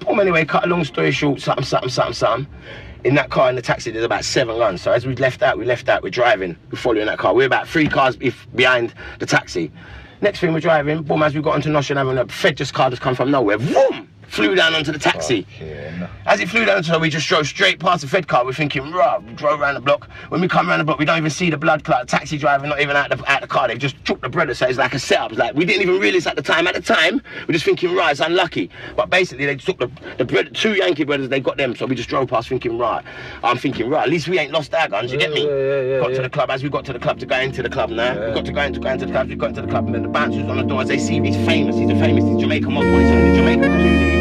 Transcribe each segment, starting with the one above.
Boom, anyway, cut a long story short, something, something, something, something. In that car, in the taxi, there's about seven guns. So as we left out, we left out, we're driving, we're following that car. We're about three cars behind the taxi. Next thing we're driving, boom, as we got onto Nostrand Avenue, a Fed just car just come from nowhere, boom, flew down onto the taxi. Fucking- As it flew down to her, we just drove straight past the Fed car. We're thinking, rah, we drove around the block. When we come around the block, we don't even see the blood clot. The taxi driver not even out the, out the car. They've just took the bread. So it's like a setup. It's like we didn't even realize at the time. At the time, we're just thinking, right, it's unlucky. But basically, they took the, the bread, two Yankee brothers, they got them. So we just drove past thinking, right. I'm thinking, right, at least we ain't lost our guns. You get me? Yeah, yeah, yeah, got to the club. As we got to the club to go into the club now, we got to go into, go into the club. We got into the club, and then the bouncers on the door as they see he's famous. He's a famous. He's Jamaican mob. He's in the Jamaican community.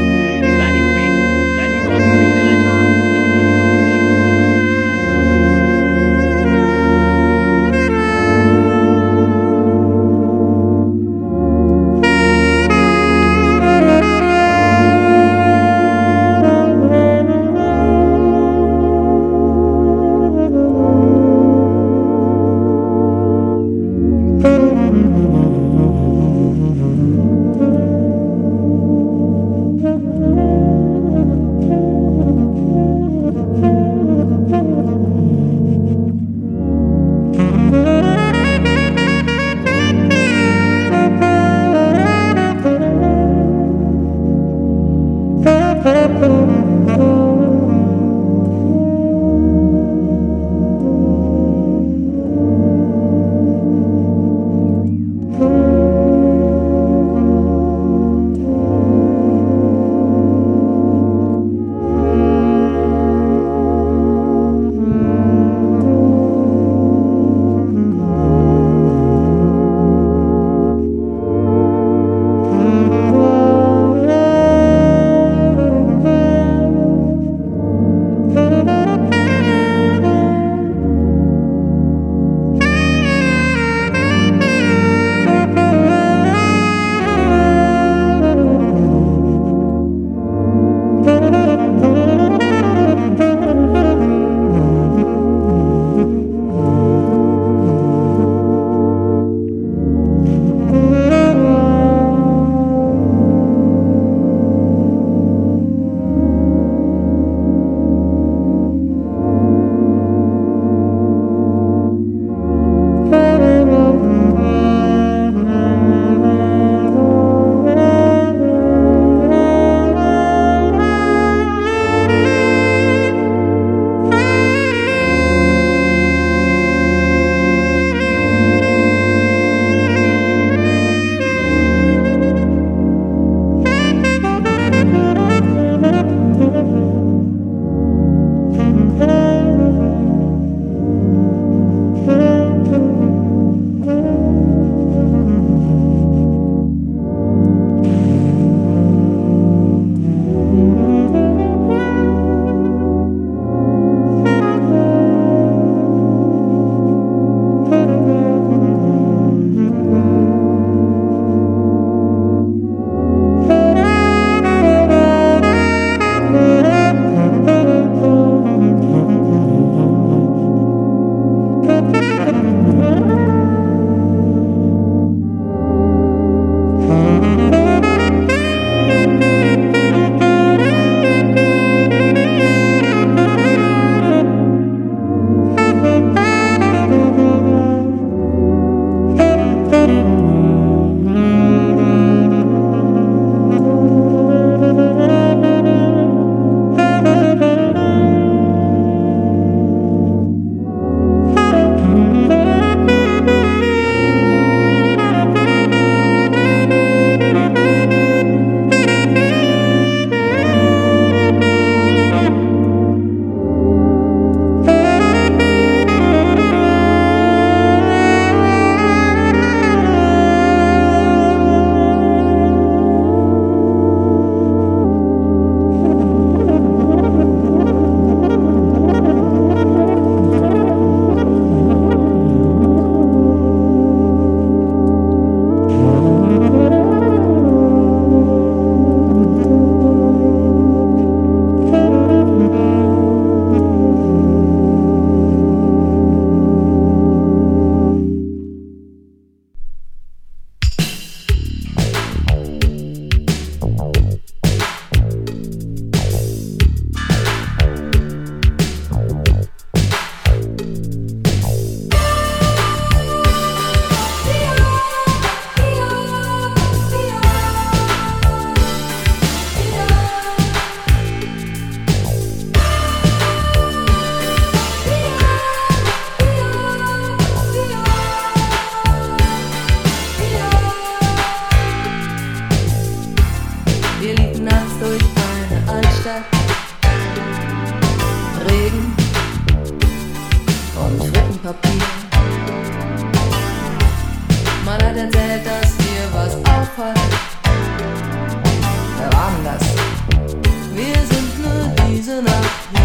diese Nacht hin.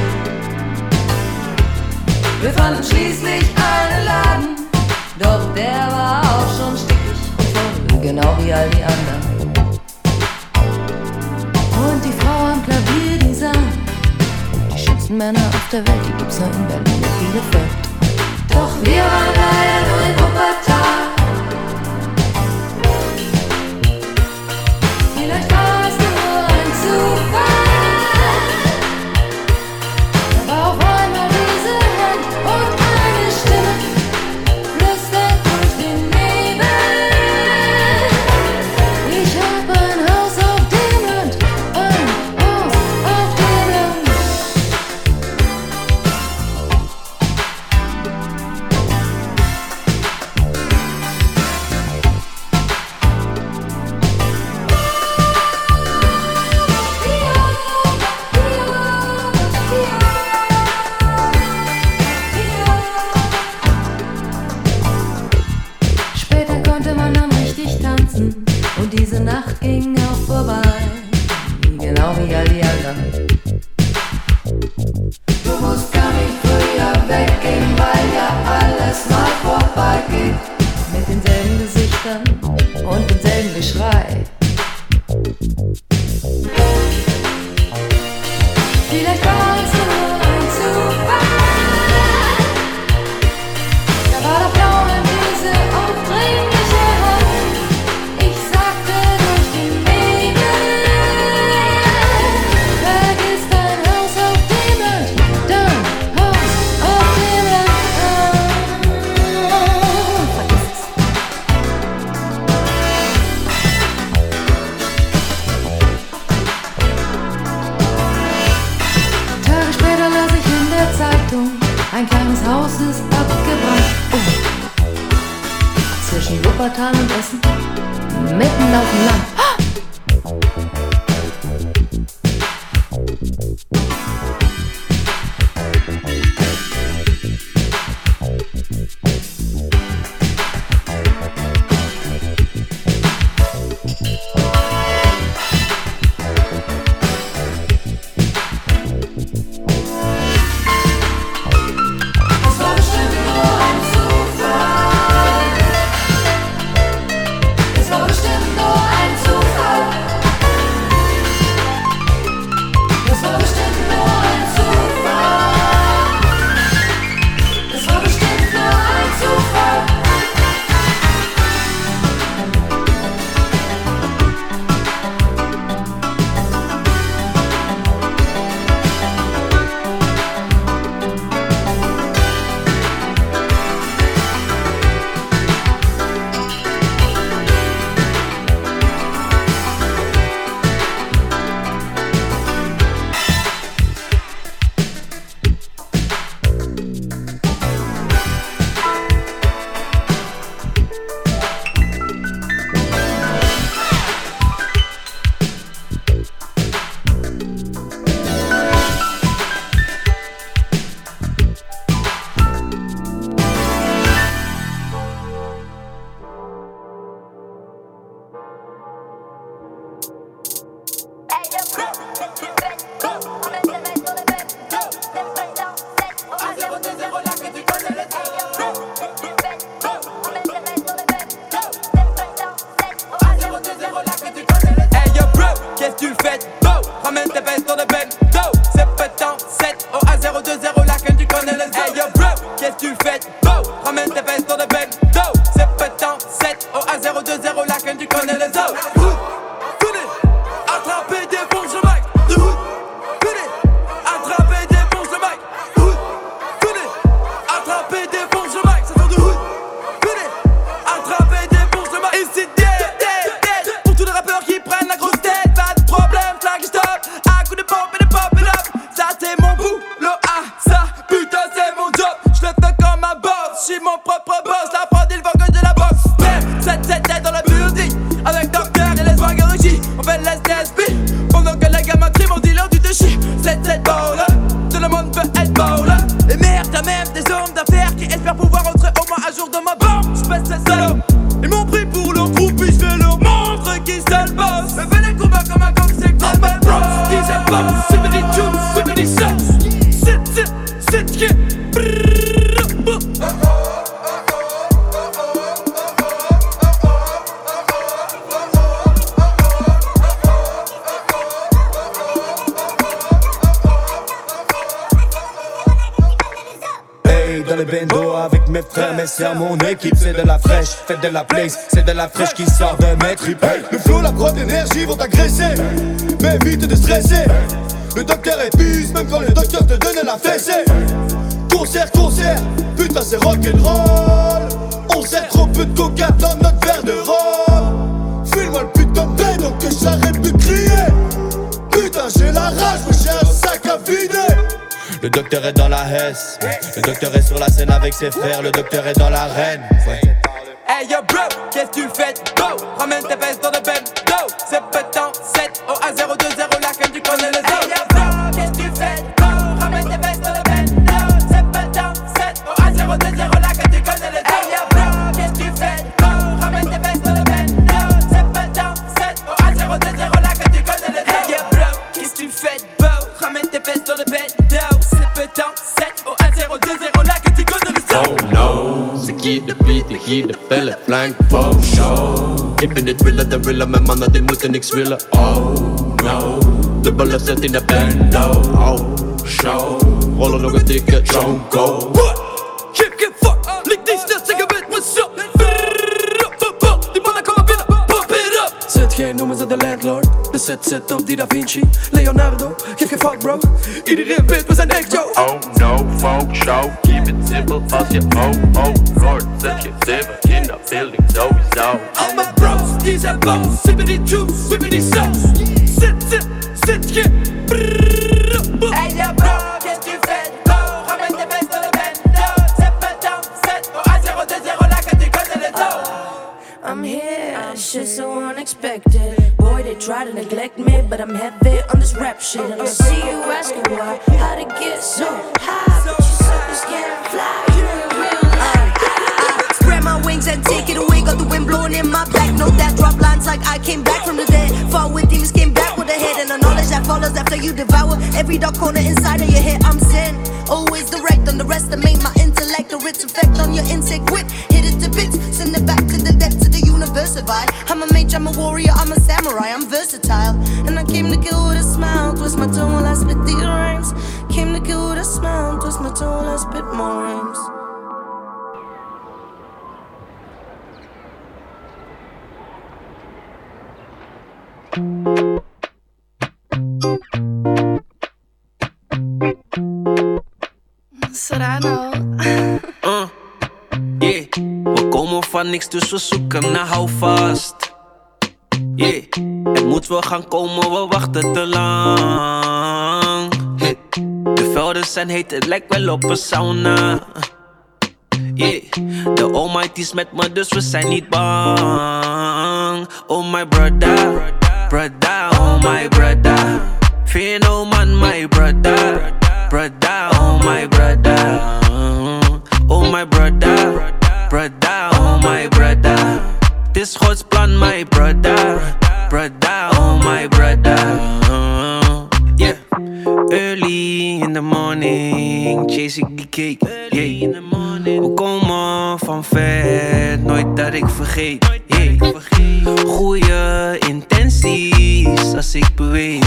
Wir fanden schließlich einen Laden, doch der war auch schon stickig voll, genau wie all die anderen. Und die Frau am Klavier, die sang, die schönsten Männer auf der Welt, die gibt's nur in Berlin und Bielefeld. Doch wir waren leider nur in Wuppertal. es abgebracht. Oh. Zwischen Wuppertal und Essen, mitten auf dem Land. La fraîche qui sort de mes tripes. Le flow, la grotte d'énergie vont t'agresser, mais évite de stresser. Le docteur épuise, même quand le docteur te donne la fessée. Concert, concert, putain c'est rock'n'roll. On sert trop peu de coca dans notre verre de rhum. File-moi le putain de donc que j'arrête de crier. Putain j'ai la rage, mais j'ai un sac à vider. Le docteur est dans la hesse, le docteur est sur la scène avec ses frères, le docteur est dans l'arène. Hey yo bro, qu'est-ce que tu fais? Go, ramène tes vestes dans le bendo C'est pétant 7 au A020 hier de pelle flank for show. Ik ben dit willen, de willen, mijn mannen die moeten niks willen. Oh no, de ballen zet in de bando. Oh show, rollen nog een dikke chonko. What? Geef geen fuck, lik die snel, zeg weet what's up Die mannen komen binnen, pump it up ZG noemen ze de landlord. De set zit op die Da Vinci. Leonardo, geef geen fuck bro. Iedereen weet we zijn echt yo. Oh no, folk show, keep it simple als je oh oh lord. Zet je zeven in de building sowieso. Al mijn bros, die zijn boos Sippen die juice, whippen die saus Zit, zit, zit je Hey yo bro, qu'est-ce que tu fais Go, ramène tes vestes dans le bendo C'est pétant, 7 au A020 là que tu connais les os I'm here, shit so unexpected. Boy, they try to neglect me, but I'm heavy on this rap shit. And I see you asking why, how to get so high? Spread my wings and take it away. Got the wind blowing in my back. Know that drop lines like I came back from the dead. Far with demons came back with a head and the knowledge that follows after you devour every dark corner inside of your head. I'm zen, always direct. Underestimate my intellect or its effect on your insect wit. Hit it to bits, send it back to the depths of the universe. I'm a mage, I'm a warrior, I'm a samurai, I'm versatile, and I came to kill with a smile. Twist my tongue while I spit these rhymes. Came to kill with a smile. Twist my tongue I spit more rhymes. Serrano. Uh, yeah. We komen van niks, dus we zoeken naar houvast. Yeah. Het moet wel gaan komen, we wachten te lang. Velden zijn heet, het lijkt wel op een sauna. Yeah. De almighty is met me, dus we zijn niet bang. Oh my brother, brother, oh my brother. Fear no man, my brother, brother, oh my brother. Oh my brother, brother, oh my brother. This Gods plan, my brother, chase ik die cake. Yeah. We komen van ver, nooit dat ik vergeet. Yeah. Goeie intenties als ik beweeg.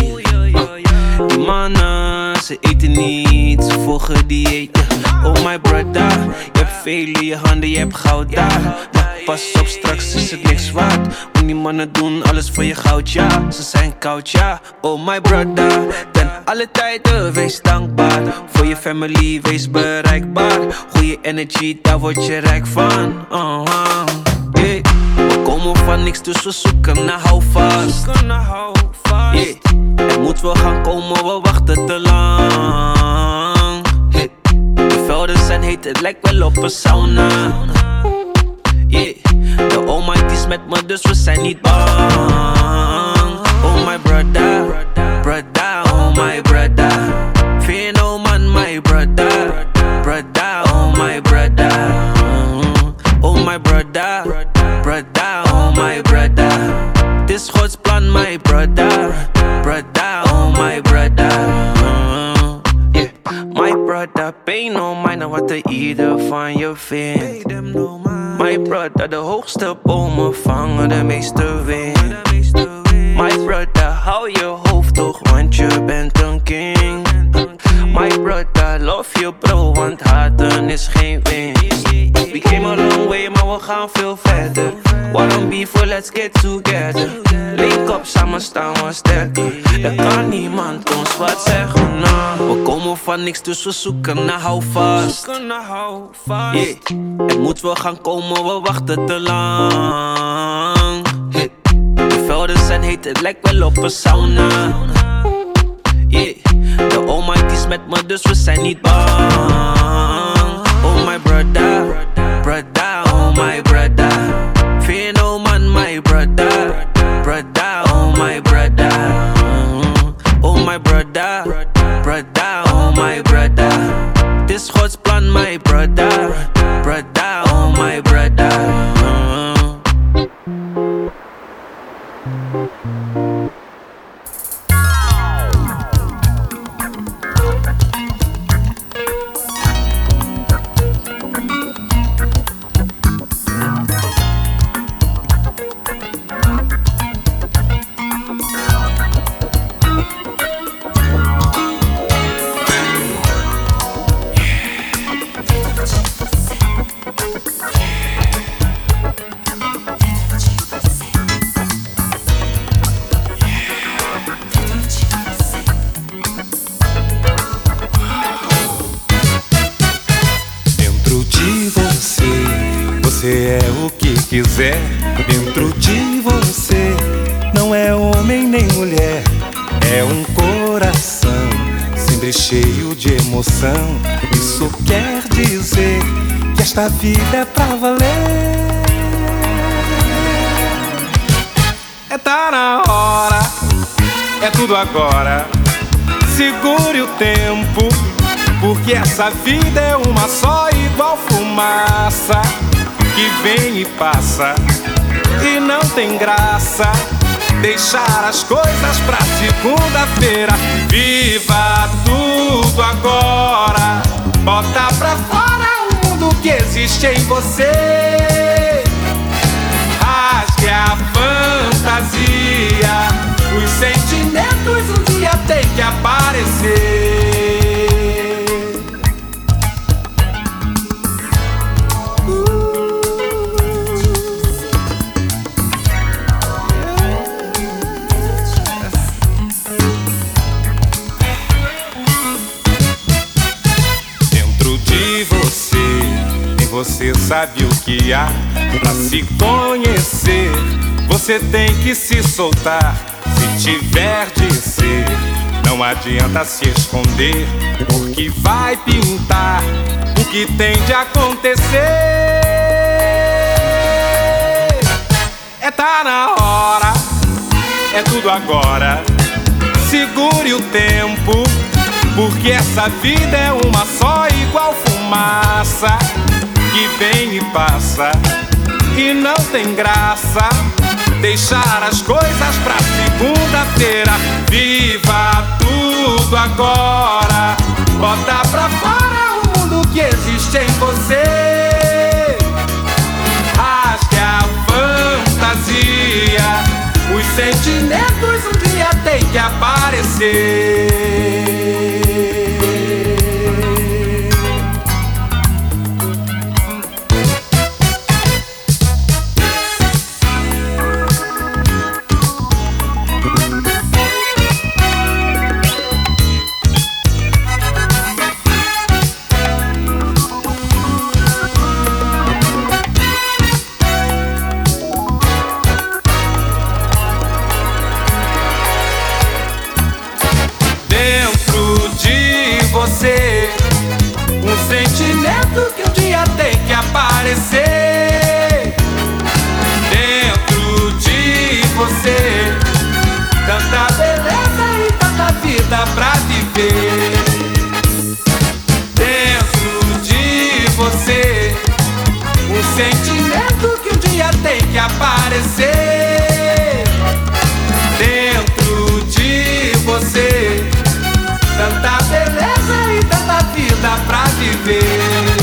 Die mannen, ze eten niet, ze volgen dieet. Oh my brother, je hebt veel in je handen, je hebt goud daar. Pas op, straks is het niks waard. Want die mannen doen alles voor je goud, ja. Ze zijn koud, ja. Oh my brother, ten alle tijden wees dankbaar. Voor je family, wees bereikbaar. Goeie energy, daar word je rijk van. Uh -huh. We komen van niks, dus we zoeken naar houvast. Yeah. Het moet wel gaan komen, we wachten te lang. Hey. De velden zijn heet, het lijkt wel op een sauna. Yeah. De almighty is met me, dus we zijn niet bang. Oh my brother, hoogste bomen vangen de meeste wind. Van niks, dus we zoeken naar houvast. Yeah. Het moet wel gaan komen, we wachten te lang. De velden zijn heet, het lijkt wel op een sauna. Yeah. De Almighty is met me, dus we zijn niet bang. Oh my brother, brother, oh my Dentro de você, não é homem nem mulher, é um coração sempre cheio de emoção. Isso quer dizer que esta vida é pra valer. É tá na hora, é tudo agora. Segure o tempo, porque essa vida é uma só, igual fumaça que vem e passa e não tem graça. Deixar as coisas pra segunda-feira. Viva tudo agora. Bota pra fora o mundo que existe em você. Rasgue a fantasia. Os sentimentos um dia tem que aparecer. Que há pra se conhecer. Você tem que se soltar se tiver de ser. Não adianta se esconder, porque vai pintar o que tem de acontecer. É tá na hora, é tudo agora. Segure o tempo, porque essa vida é uma só, igual fumaça que vem e passa e não tem graça. Deixar as coisas pra segunda-feira. Viva tudo agora. Bota pra fora o mundo que existe em você. Rasgue a fantasia. Os sentimentos um dia tem que aparecer. Dentro de você, um sentimento que um dia tem que aparecer. Dentro de você, tanta beleza e tanta vida pra viver.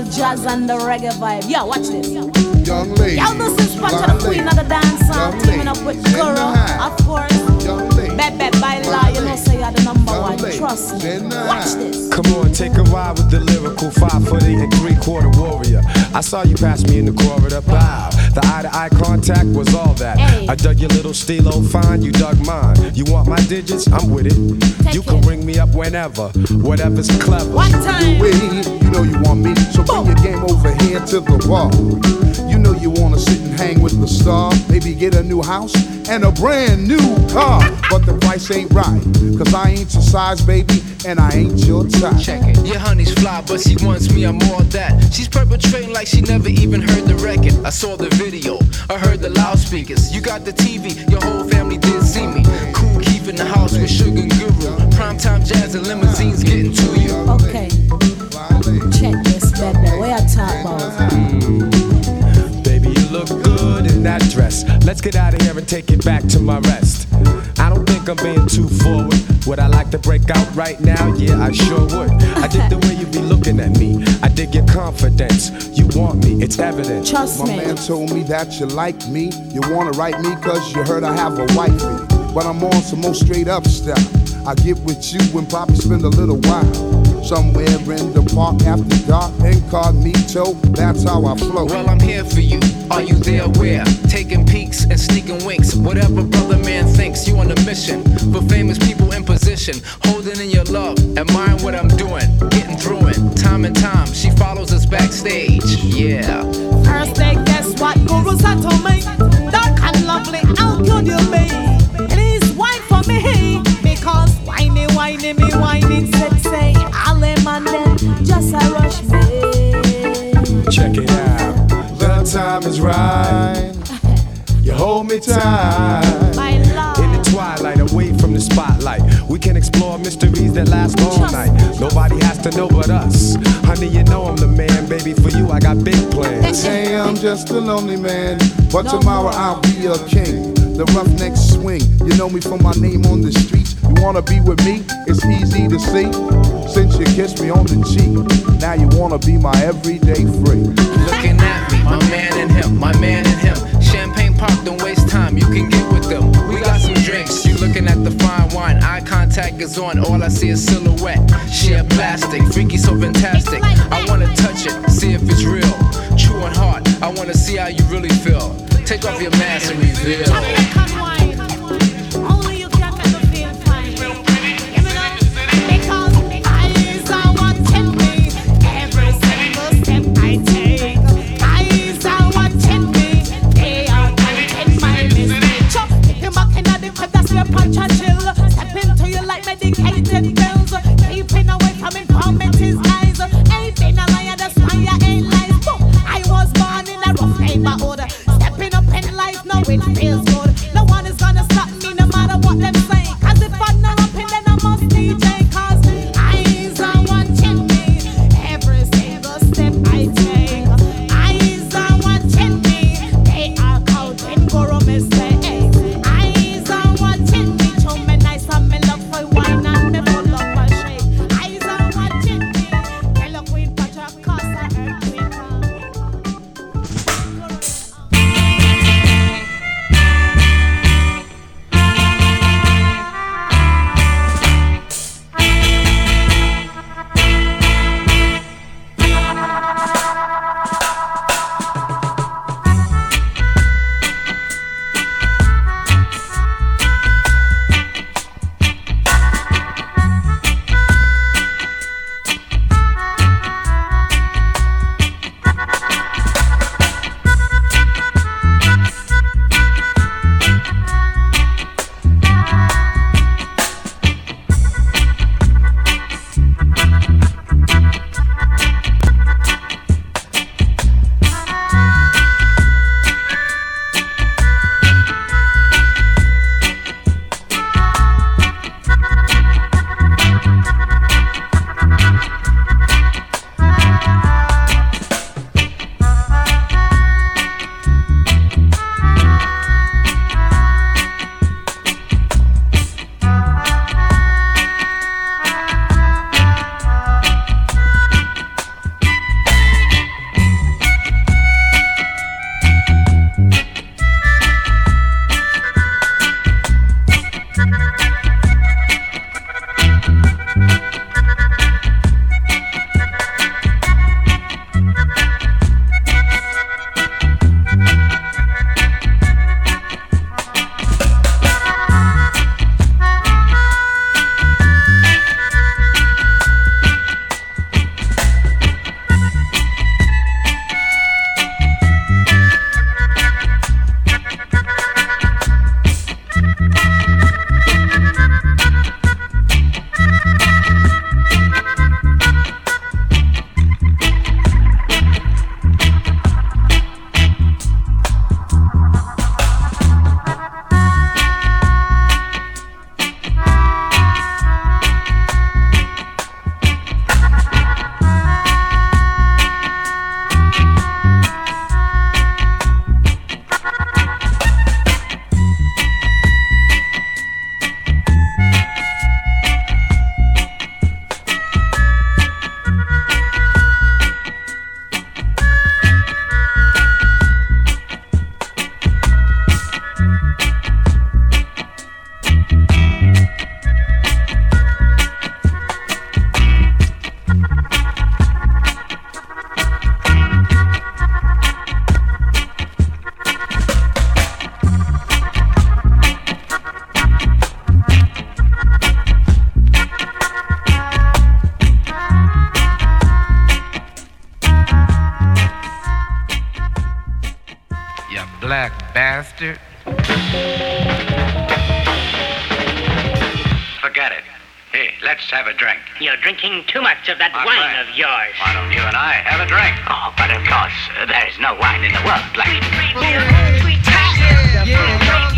The original jazz and the reggae vibe. Yeah, watch this. Young lady. Y'all know this is Patra the queen of the dance song, teaming up with Guru, of course. Young lady. Bebe Baila, you know, say you're the number one. Trust me. Watch this. Come on, take a ride with the lyrical five foot eight and three quarter warrior. I saw you pass me in the corridor. Wow, the eye to eye contact was all that. Hey. I dug your little stilo fine, you dug mine. You want my digits? I'm with it. Take you can it. ring me up whenever, whatever's clever. One time. You know you want me, so bring your game over here to the wall. You know you wanna sit and hang with the star, maybe get a new house and a brand new car. But the price ain't right, cause I ain't your size, baby, and I ain't your type. Check it. Your honey's fly, but she wants me, I'm all that. She's perpetrating like she never even heard the record. I saw the video, I heard the loudspeakers. You got the TV, your whole family did see me. Cool in the house with Sugar Guru. Primetime jazz and limousines Let's get out of here and take it back to my rest. I don't think I'm being too forward. Would I like to break out right now? Yeah, I sure would. I dig the way you be looking at me. I dig your confidence. You want me, it's evident. Trust My me. man told me that you like me. You wanna write me cause you heard I have a wifey. But I'm on some more straight up stuff. I get with you and probably spend a little while. Somewhere in the park after dark, incognito, that's how I flow. Well, I'm here for you. Are you there? Where? Taking peeks and sneaking winks. Whatever brother man thinks, you on a mission. For famous people in position, holding in your love, admiring what I'm doing, getting through it. Time and time, she follows us backstage. Yeah. First day, guess what? Guru's had to me. Dark and lovely, how could you be? Is right. You hold me tight. My love. In the twilight, away from the spotlight, we can explore mysteries that last all Trust night. me. Nobody has to know but us. Honey, you know I'm the man, baby. For you, I got big plans. Today I'm just a lonely man, but No tomorrow more. I'll be a king. The roughneck swing, you know me from my name on the streets. You wanna be with me? It's easy to see. Since you kissed me on the cheek, now you wanna be my everyday freak. Looking at me, my man and him, my man and him. Champagne pop, don't waste time, you can get with them. We got some drinks, you looking at the fine wine. Eye contact is on, all I see is silhouette. Share plastic, freaky so fantastic. I wanna touch it, see if it's real. True and hard, I wanna see how you really feel. Take off your mask and reveal. you're drinking too much of that My wine friend. of yours. Why don't you and I have a drink? Oh, but of course, uh, there is no wine in the world like. Sweet, sweet, sweet,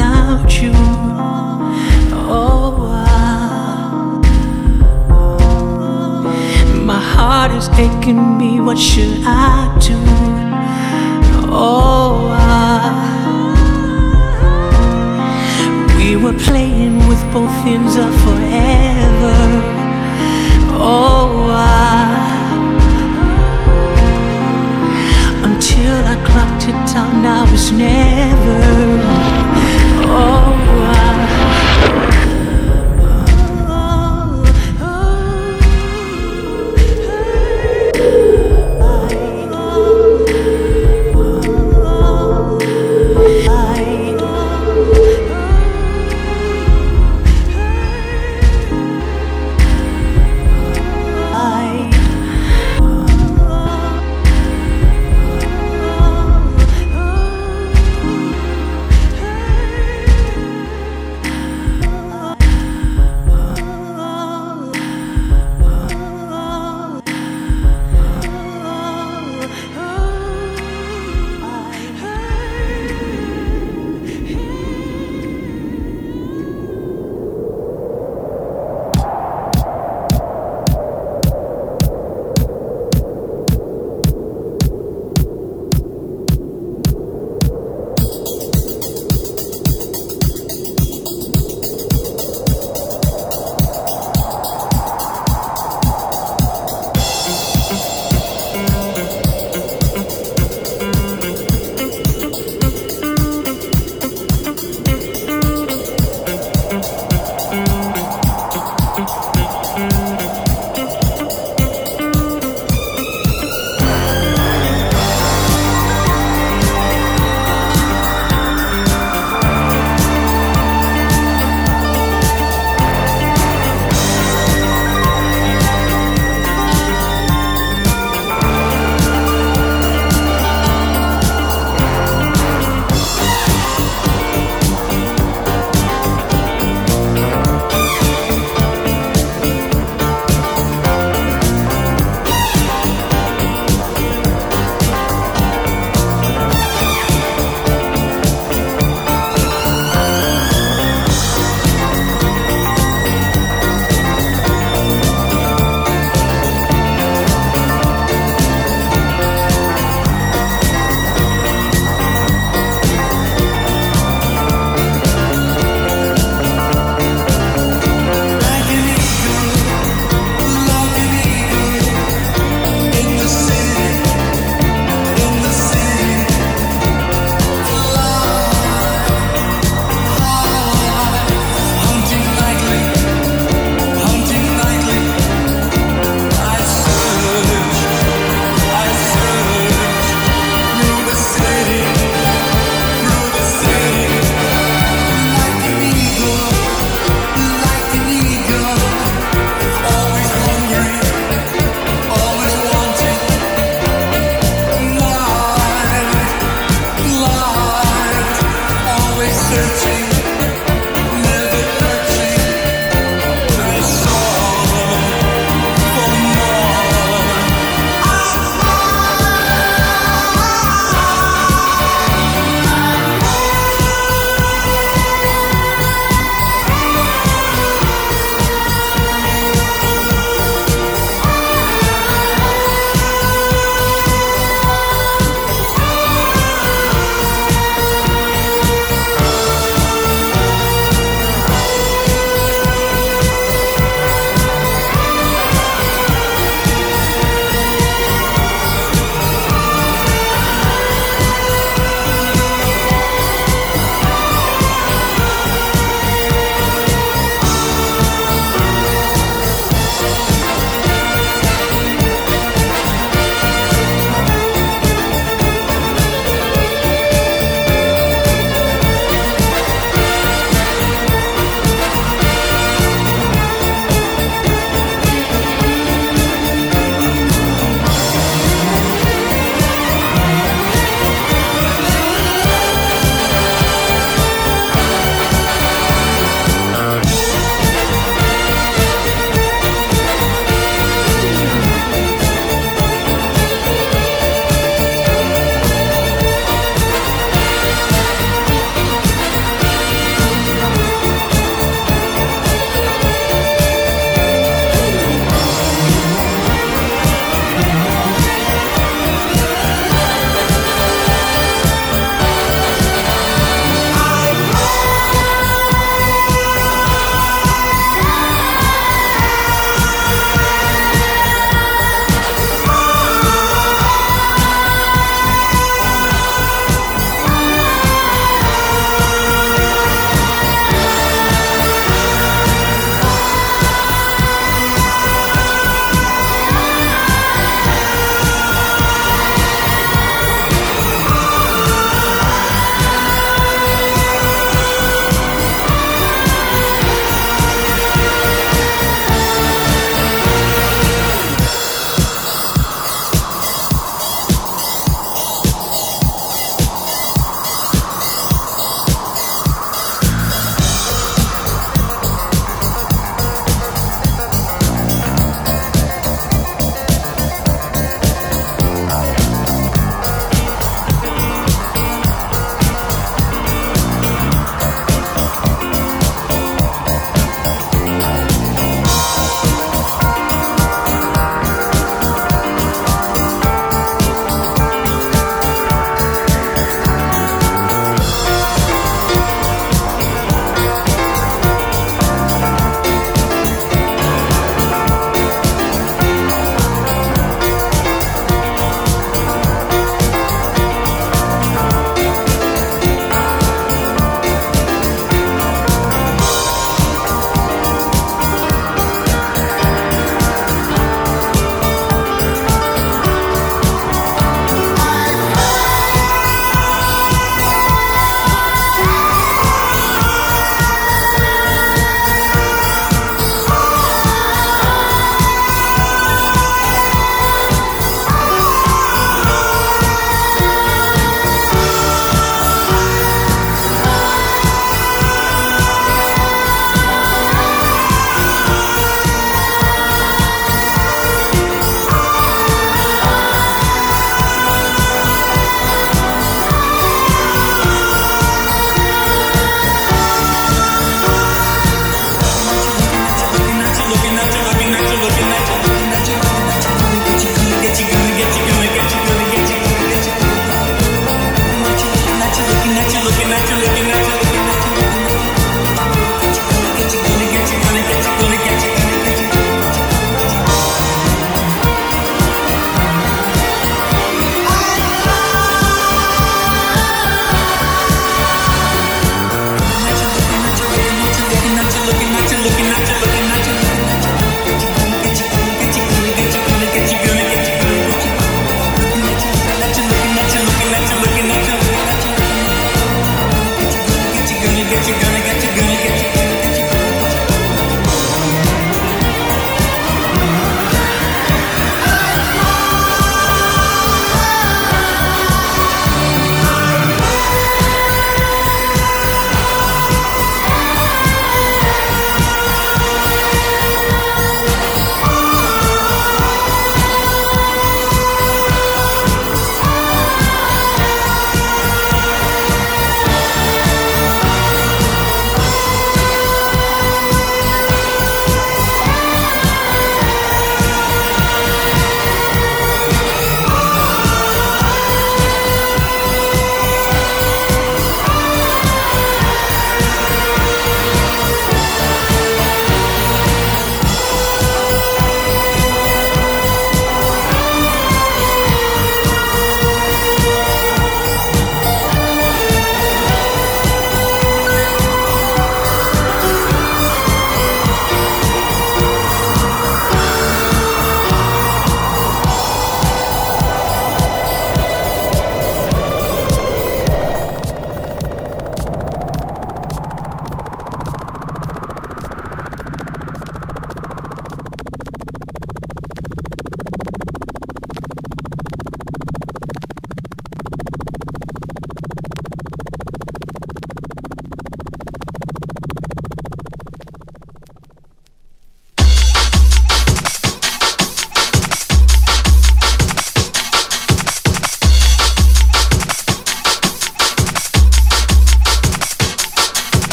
without you. Oh, my heart is aching me. What should I do? Oh, we were playing with both ends of forever. Oh, until I clocked it down, now it's never. Oh,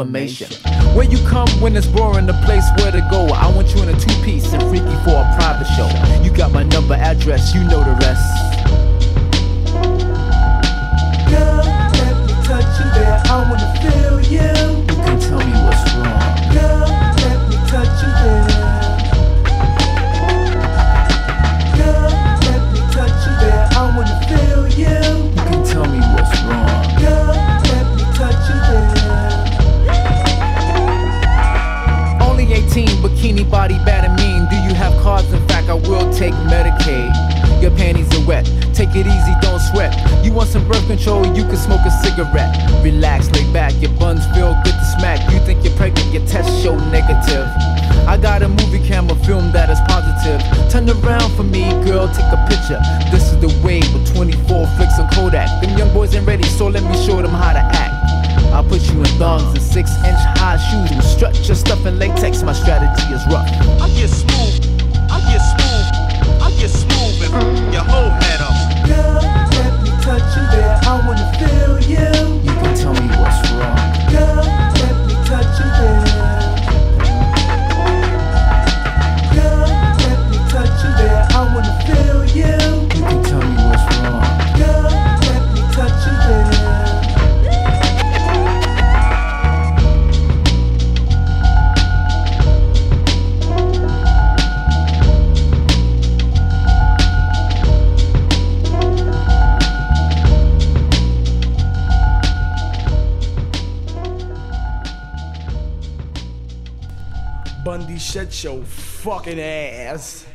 information. Where you come when it's roaring, the place your fucking ass.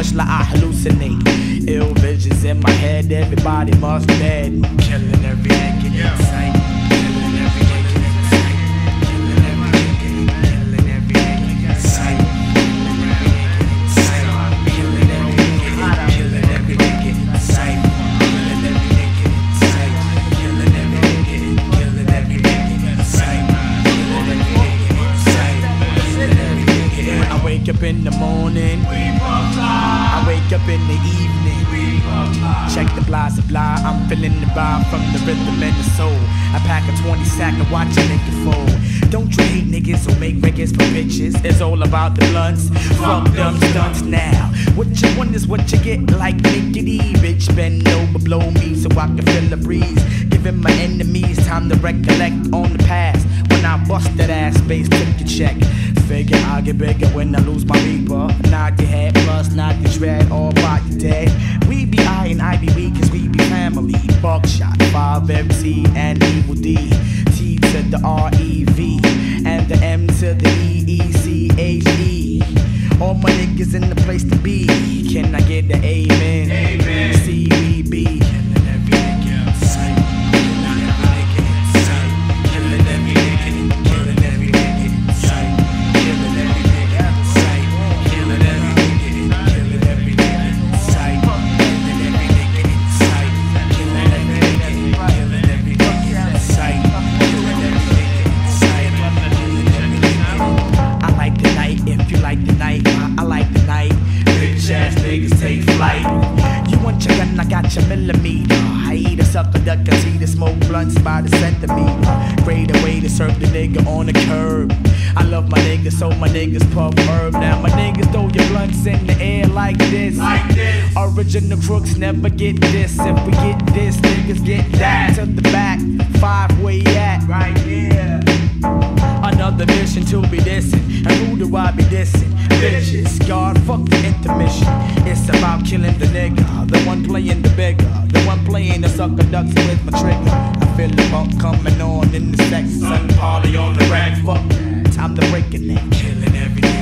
much like I hallucinate. Ill visions in my head, everybody must dead. Killing every act. Sack and watch a nigga fold. Don't you hate niggas who make records for bitches? It's all about the blunts. Fuck them stunts now. What you want is what you get, like Nickety. Bitch, bend over, blow me so I can feel the breeze. Giving my enemies time to recollect on the past. When I bust that ass space, took a check. Figure I'll get bigger when I lose my reaper. Knock your head, plus knock your dread, all by your dead. We be I and I be we, cause we be family. Buckshot, 5 MC and Evil Dee. To the R E V, and the M to the E E C H E. All my niggas in the place to be. Can I get the amen? Amen. C To serve the nigga on the curb. I love my niggas, so my niggas puff herb. Now my niggas throw your blunts in the air like this. Like this. Original crooks never get this. If we get this, niggas get that. To the back, five way at? Right here. Another mission to be dissing. And who do I be dissing? Bitches. God, fuck the intermission. It's about killing the nigga. The one playing the bigger. The one playing the sucker ducks with my trigger. I feel the funk coming on in the sex. Sun party on the rack. Fuck that. Time to break it now. Killing every